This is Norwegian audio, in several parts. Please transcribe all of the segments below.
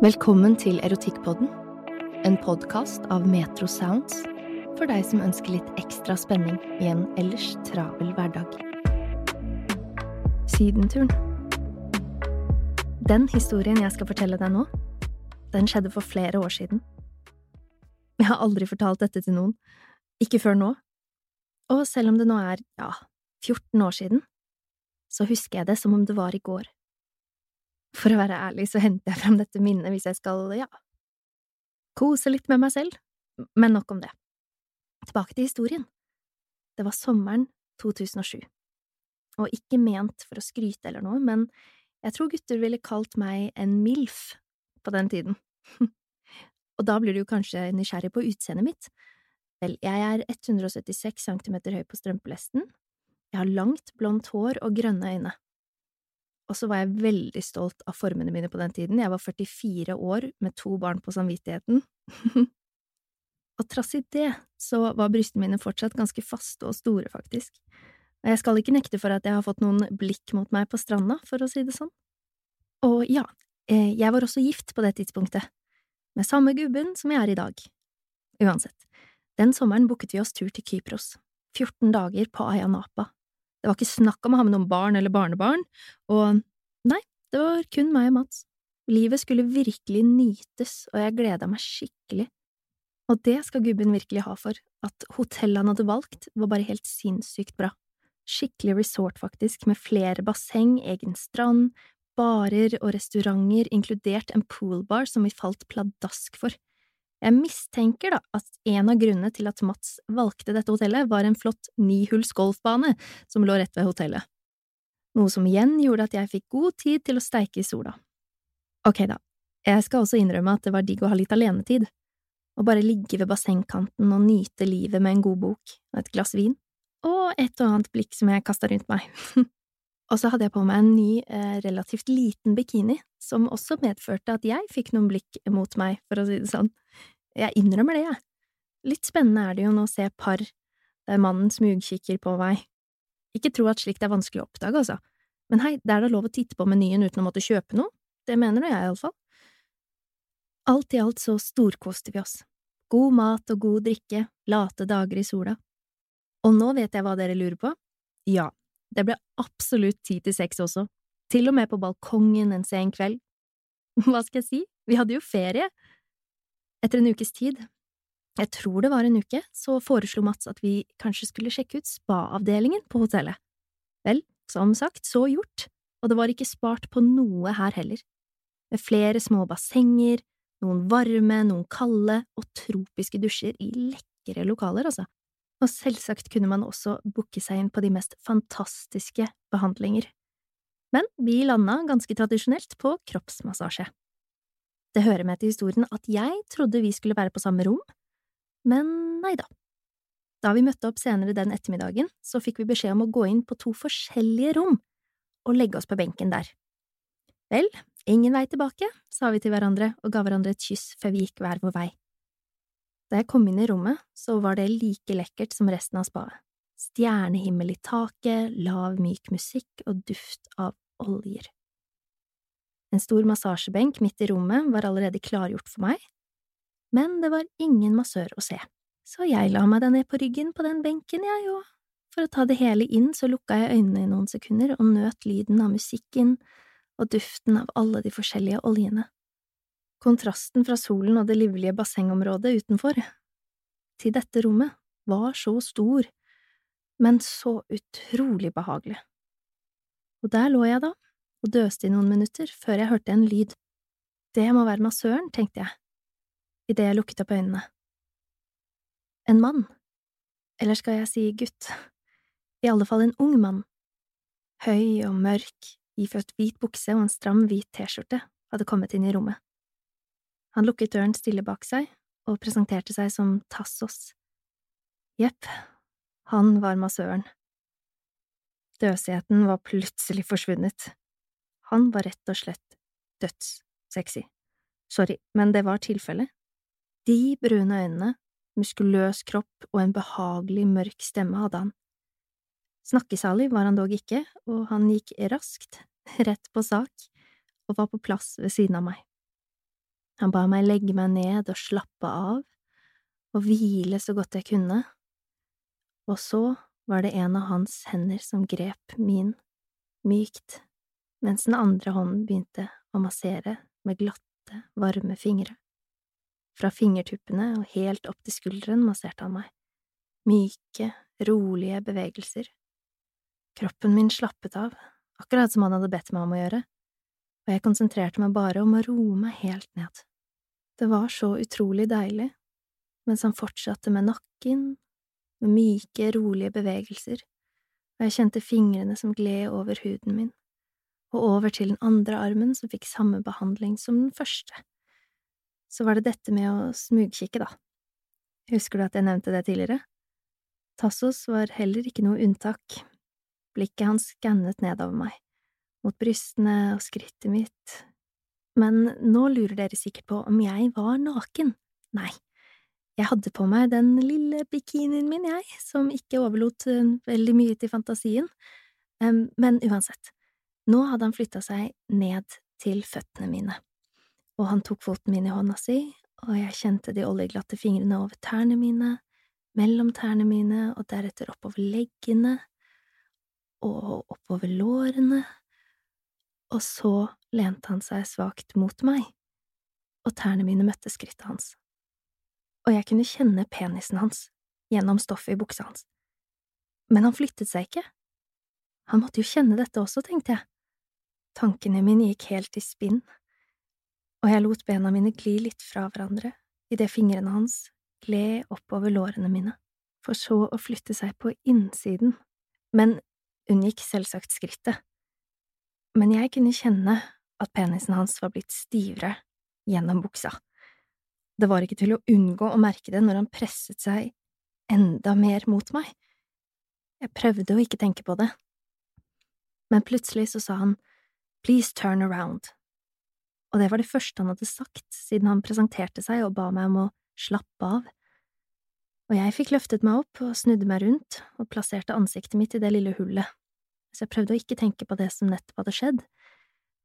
Velkommen til Erotikkpodden, en podkast av Metro Sounds for deg som ønsker litt ekstra spenning i en ellers travel hverdag. Sydenturen. Den historien jeg skal fortelle deg nå, den skjedde for flere år siden. Jeg har aldri fortalt dette til noen, ikke før nå, og selv om det nå er, ja, 14 år siden, så husker jeg det som om det var i går. For å være ærlig så henter jeg fram dette minnet hvis jeg skal, ja, kose litt med meg selv, men nok om det. Tilbake til historien. Det var sommeren 2007, og ikke ment for å skryte eller noe, men jeg tror gutter ville kalt meg en MILF på den tiden. og da blir du kanskje nysgjerrig på utseendet mitt. Vel, jeg er 176 centimeter høy på strømpelesten, jeg har langt, blondt hår og grønne øyne. Og så var jeg veldig stolt av formene mine på den tiden, jeg var 44 år med to barn på samvittigheten. og trass i det så var brystene mine fortsatt ganske faste og store, faktisk. Og jeg skal ikke nekte for at jeg har fått noen blikk mot meg på stranda, for å si det sånn. Og ja, eh, jeg var også gift på det tidspunktet, med samme gubben som jeg er i dag. Uansett, den sommeren booket vi oss tur til Kypros, 14 dager på Ayia Napa. Det var ikke snakk om å ha med noen barn eller barnebarn, og nei, det var kun meg og Mats. Livet skulle virkelig nytes, og jeg gleda meg skikkelig. Og det skal gubben virkelig ha for, at hotellet han hadde valgt, var bare helt sinnssykt bra. Skikkelig resort, faktisk, med flere basseng, egen strand, barer og restauranter, inkludert en poolbar som vi falt pladask for. Jeg mistenker da at en av grunnene til at Mats valgte dette hotellet, var en flott nihulls golfbane som lå rett ved hotellet, noe som igjen gjorde at jeg fikk god tid til å steike i sola. Ok da, jeg skal også innrømme at det var digg å ha litt alenetid, å bare ligge ved bassengkanten og nyte livet med en god bok og et glass vin, og et og annet blikk som jeg kasta rundt meg. Og så hadde jeg på meg en ny, eh, relativt liten bikini, som også medførte at jeg fikk noen blikk mot meg, for å si det sånn. Jeg innrømmer det, jeg. Litt spennende er det jo nå å se par der mannen smugkikker på meg. Ikke tro at slikt er vanskelig å oppdage, altså, men hei, det er da lov å titte på menyen uten å måtte kjøpe noe, det mener nå jeg iallfall. Alt i alt så storkoste vi oss. God mat og god drikke, late dager i sola. Og nå vet jeg hva dere lurer på. Ja, det ble absolutt ti til seks også, til og med på balkongen en sen kveld. Hva skal jeg si, vi hadde jo ferie. Etter en ukes tid, jeg tror det var en uke, så foreslo Mats at vi kanskje skulle sjekke ut spa-avdelingen på hotellet. Vel, som sagt, så gjort, og det var ikke spart på noe her heller. Med flere små bassenger, noen varme, noen kalde og tropiske dusjer i lekre lokaler, altså og selvsagt kunne man også booke seg inn på de mest fantastiske behandlinger. Men vi landa ganske tradisjonelt på kroppsmassasje. Det hører med til historien at jeg trodde vi skulle være på samme rom, men nei da. Da vi møtte opp senere den ettermiddagen, så fikk vi beskjed om å gå inn på to forskjellige rom og legge oss på benken der. Vel, ingen vei tilbake, sa vi til hverandre og ga hverandre et kyss før vi gikk hver vår vei. Da jeg kom inn i rommet, så var det like lekkert som resten av spaet. Stjernehimmel i taket, lav, myk musikk og duft av oljer. En stor massasjebenk midt i rommet var allerede klargjort for meg, men det var ingen massør å se, så jeg la meg da ned på ryggen på den benken, jeg, òg. for å ta det hele inn så lukka jeg øynene i noen sekunder og nøt lyden av musikken og duften av alle de forskjellige oljene. Kontrasten fra solen og det livlige bassengområdet utenfor til dette rommet var så stor, men så utrolig behagelig. Og der lå jeg da og døste i noen minutter før jeg hørte en lyd. Det må være massøren, tenkte jeg, idet jeg lukket opp øynene. En mann, eller skal jeg si gutt, i alle fall en ung mann. Høy og mørk, iført hvit bukse og en stram, hvit T-skjorte, hadde kommet inn i rommet. Han lukket døren stille bak seg og presenterte seg som Tassos. Jepp, han var massøren. Døsigheten var plutselig forsvunnet. Han var rett og slett dødssexy. Sorry, men det var tilfellet. De brune øynene, muskuløs kropp og en behagelig mørk stemme hadde han. Snakkesalig var han dog ikke, og han gikk raskt, rett på sak, og var på plass ved siden av meg. Han ba meg legge meg ned og slappe av, og hvile så godt jeg kunne, og så var det en av hans hender som grep min, mykt, mens den andre hånden begynte å massere med glatte, varme fingre. Fra fingertuppene og helt opp til skulderen masserte han meg, myke, rolige bevegelser Kroppen min slappet av, akkurat som han hadde bedt meg om å gjøre, og jeg konsentrerte meg bare om å roe meg helt ned. Det var så utrolig deilig, mens han fortsatte med nakken, med myke, rolige bevegelser, og jeg kjente fingrene som gled over huden min, og over til den andre armen som fikk samme behandling som den første. Så var det dette med å smugkikke, da. Husker du at jeg nevnte det tidligere? Tassos var heller ikke noe unntak, Blikket hans skannet nedover meg, mot brystene og skrittet mitt. Men nå lurer dere sikkert på om jeg var naken. Nei, jeg hadde på meg den lille bikinien min, jeg, som ikke overlot eh, veldig mye til fantasien. Men uansett, nå hadde han flytta seg ned til føttene mine, og han tok foten min i hånda si, og jeg kjente de oljeglatte fingrene over tærne mine, mellom tærne mine og deretter oppover leggene, og oppover lårene, og så lente han seg svakt mot meg, og tærne mine møtte skrittet hans, og jeg kunne kjenne penisen hans gjennom stoffet i buksa hans. Men han flyttet seg ikke. Han måtte jo kjenne dette også, tenkte jeg. Tankene mine gikk helt i spinn, og jeg lot bena mine gli litt fra hverandre idet fingrene hans gled oppover lårene mine, for så å flytte seg på innsiden. Men unngikk selvsagt skrittet, men jeg kunne kjenne at penisen hans var blitt stivere gjennom buksa. Det var ikke til å unngå å merke det når han presset seg enda mer mot meg. Jeg prøvde å ikke tenke på det, men plutselig så sa han please turn around, og det var det første han hadde sagt siden han presenterte seg og ba meg om å slappe av og jeg fikk løftet meg opp og snudde meg rundt og plasserte ansiktet mitt i det lille hullet så jeg prøvde å ikke tenke på det som nettopp hadde skjedd,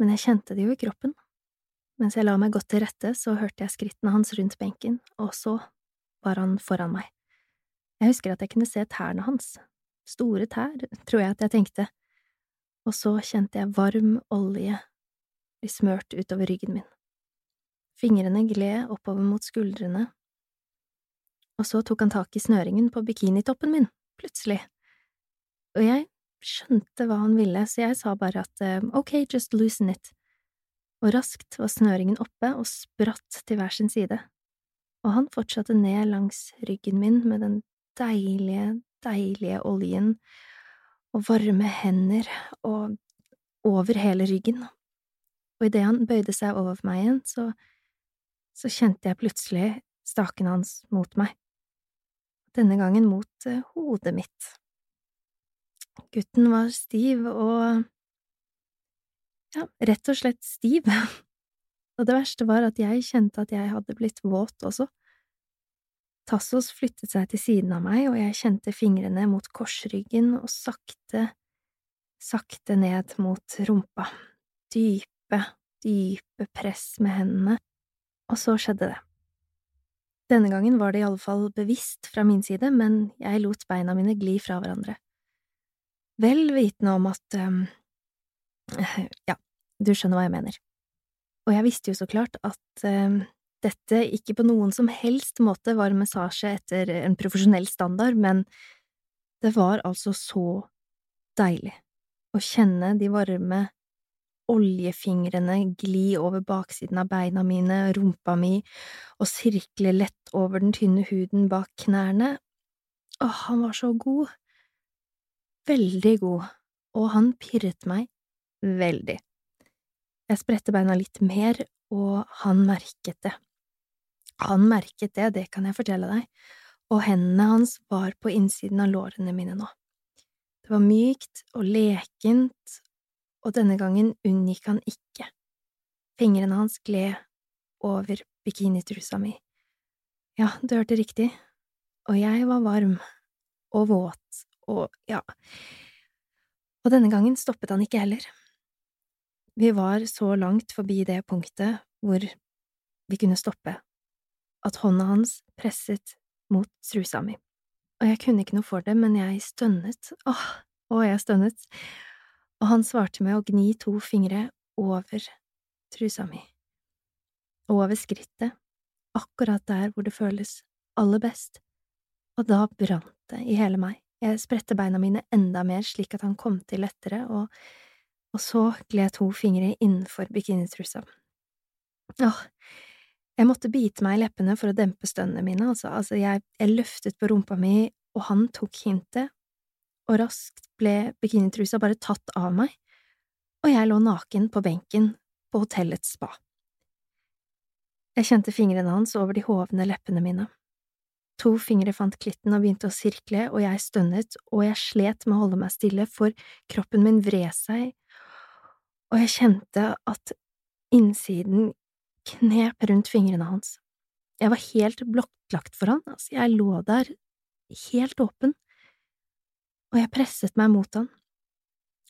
men jeg kjente det jo i kroppen. Mens jeg la meg godt til rette, så hørte jeg skrittene hans rundt benken, og så var han foran meg. Jeg husker at jeg kunne se tærne hans, store tær, tror jeg at jeg tenkte, og så kjente jeg varm olje bli smørt utover ryggen min. Fingrene gled oppover mot skuldrene, og så tok han tak i snøringen på bikinitoppen min, plutselig, og jeg skjønte hva han ville, så jeg sa bare at eh, ok, just loosen it, og raskt var snøringen oppe og spratt til hver sin side, og han fortsatte ned langs ryggen min med den deilige, deilige oljen og varme hender og over hele ryggen, og idet han bøyde seg over meg igjen, så, så kjente jeg plutselig staken hans mot meg. denne gangen mot eh, hodet mitt. Gutten var stiv og… ja, rett og slett stiv, og det verste var at jeg kjente at jeg hadde blitt våt også. Tassos flyttet seg til siden av meg, og jeg kjente fingrene mot korsryggen og sakte, sakte ned mot rumpa, dype, dype press med hendene, og så skjedde det. Denne gangen var det i alle fall bevisst fra min side, men jeg lot beina mine gli fra hverandre. Vel vitende om at… Um, ja, du skjønner hva jeg mener. Og jeg visste jo så klart at um, dette ikke på noen som helst måte var massasje etter en profesjonell standard, men det var altså så deilig å kjenne de varme oljefingrene gli over baksiden av beina mine, rumpa mi, og sirkle lett over den tynne huden bak knærne. Åh, han var så god. Veldig god, og han pirret meg veldig. Jeg spredte beina litt mer, og han merket det. Han merket det, det kan jeg fortelle deg, og hendene hans var på innsiden av lårene mine nå. Det var mykt og lekent og denne gangen unngikk han ikke. Fingrene hans gled over bikinitrusa mi. Ja, du hørte riktig, og jeg var varm og våt og ja… Og denne gangen stoppet han ikke heller. Vi var så langt forbi det punktet hvor vi kunne stoppe, at hånda hans presset mot trusa mi, og jeg kunne ikke noe for det, men jeg stønnet, åh, å, jeg stønnet, og han svarte med å gni to fingre over trusa mi, over skrittet, akkurat der hvor det føles aller best, og da brant det i hele meg, jeg spredte beina mine enda mer slik at han kom til lettere, og, og så gled to fingre innenfor bikinitrusa. Åh, jeg måtte bite meg i leppene for å dempe stønnene mine, altså, altså, jeg, jeg løftet på rumpa mi, og han tok hintet og raskt ble bikinitrusa bare tatt av meg, og jeg lå naken på benken på hotellets spa. Jeg kjente fingrene hans over de hovne leppene mine. To fingre fant klitten og begynte å sirkle, og jeg stønnet, og jeg slet med å holde meg stille, for kroppen min vred seg, og jeg kjente at innsiden knep rundt fingrene hans. Jeg var helt blokklagt for han, altså, jeg lå der, helt åpen, og jeg presset meg mot han,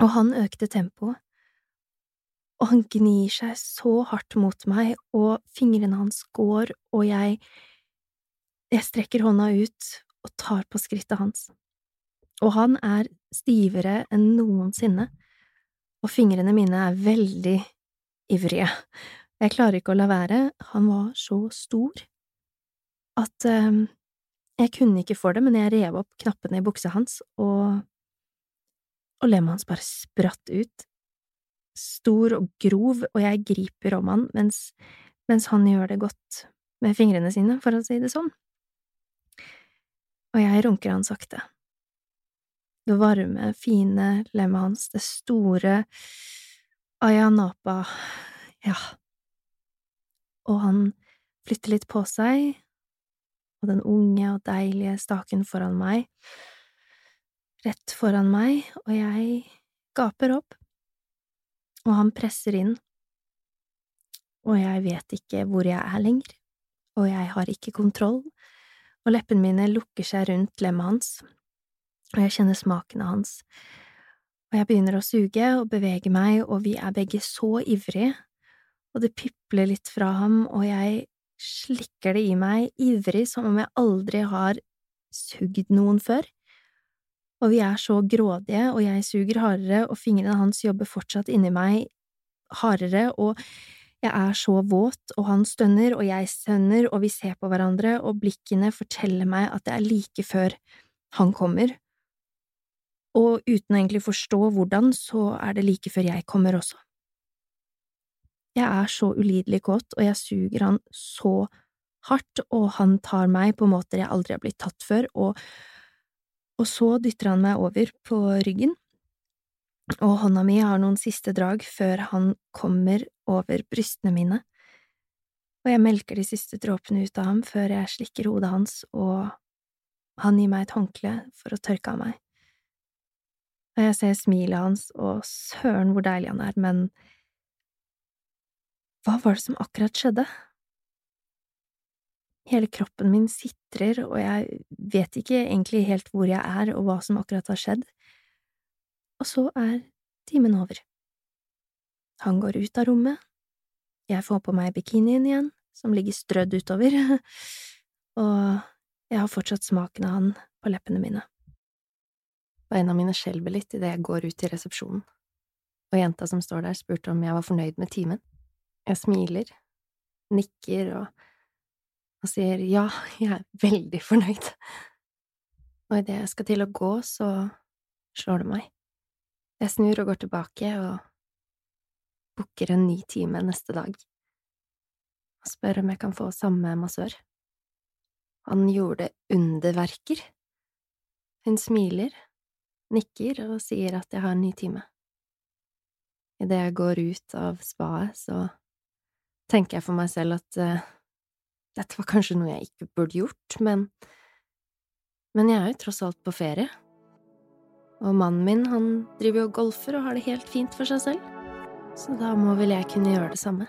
og han økte tempoet, og han gnir seg så hardt mot meg, og fingrene hans går, og jeg… jeg strekker hånda ut og tar på skrittet hans, og han er stivere enn noensinne, og fingrene mine er veldig ivrige. Jeg klarer ikke å la være, han var så stor at eh, jeg kunne ikke for det, men jeg rev opp knappene i buksa hans, og… og lemmet hans bare spratt ut, stor og grov, og jeg griper om han mens, mens han gjør det godt med fingrene sine, for å si det sånn. Og jeg runker han sakte. Det varme, fine lemmet hans, det store Ayanapa, ja. Og han flytter litt på seg, og den unge og deilige staken foran meg, rett foran meg, og jeg gaper opp, og han presser inn, og jeg vet ikke hvor jeg er lenger, og jeg har ikke kontroll, og leppene mine lukker seg rundt lemmet hans, og jeg kjenner smaken av hans, og jeg begynner å suge og bevege meg, og vi er begge så ivrige, og det pipler litt fra ham, og jeg slikker det i meg ivrig som om jeg aldri har sugd noen før. Og vi er så grådige, og jeg suger hardere, og fingrene hans jobber fortsatt inni meg hardere, og jeg er så våt, og han stønner, og jeg stønner, og vi ser på hverandre, og blikkene forteller meg at det er like før han kommer, og uten å egentlig forstå hvordan, så er det like før jeg kommer også. Jeg er så ulidelig kåt, og jeg suger han så hardt, og han tar meg på måter jeg aldri har blitt tatt før, og, og så dytter han meg over på ryggen, og hånda mi har noen siste drag før han kommer over brystene mine, og jeg melker de siste dråpene ut av ham før jeg slikker hodet hans, og, Han gir meg et håndkle for å tørke av meg. Og jeg ser smilet hans, og søren hvor deilig han er, men hva var det som akkurat skjedde? Hele kroppen min sitrer, og jeg vet ikke egentlig helt hvor jeg er og hva som akkurat har skjedd. Og så er timen over. Han går ut av rommet, jeg får på meg bikinien igjen, som ligger strødd utover, og jeg har fortsatt smaken av han på leppene mine. Beina mine skjelver litt idet jeg går ut til resepsjonen, og jenta som står der, spurte om jeg var fornøyd med timen. Jeg smiler, nikker og, og sier ja, jeg er veldig fornøyd. Og idet jeg skal til å gå, så slår det meg. Jeg snur og går tilbake og booker en ny time neste dag og spør om jeg kan få samme massør. Han gjorde underverker. Hun smiler, nikker og sier at jeg har en ny time. Idet jeg går ut av spaet, så tenker jeg for meg selv at uh, dette var kanskje noe jeg ikke burde gjort, men… men jeg er jo tross alt på ferie. Og mannen min, han driver jo og golfer og har det helt fint for seg selv, så da må vel jeg kunne gjøre det samme.